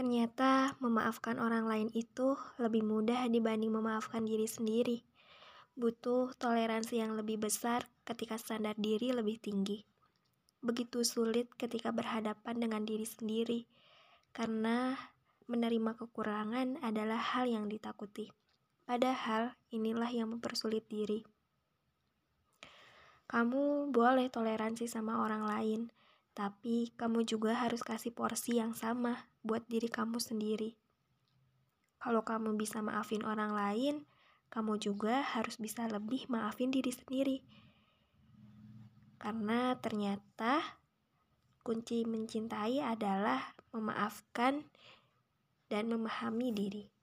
Ternyata memaafkan orang lain itu lebih mudah dibanding memaafkan diri sendiri. Butuh toleransi yang lebih besar ketika standar diri lebih tinggi. Begitu sulit ketika berhadapan dengan diri sendiri, karena menerima kekurangan adalah hal yang ditakuti. Padahal inilah yang mempersulit diri. Kamu boleh toleransi sama orang lain, tapi kamu juga harus kasih porsi yang sama buat diri kamu sendiri. Kalau kamu bisa maafin orang lain, kamu juga harus bisa lebih maafin diri sendiri. Karena ternyata kunci mencintai adalah memaafkan dan memahami diri.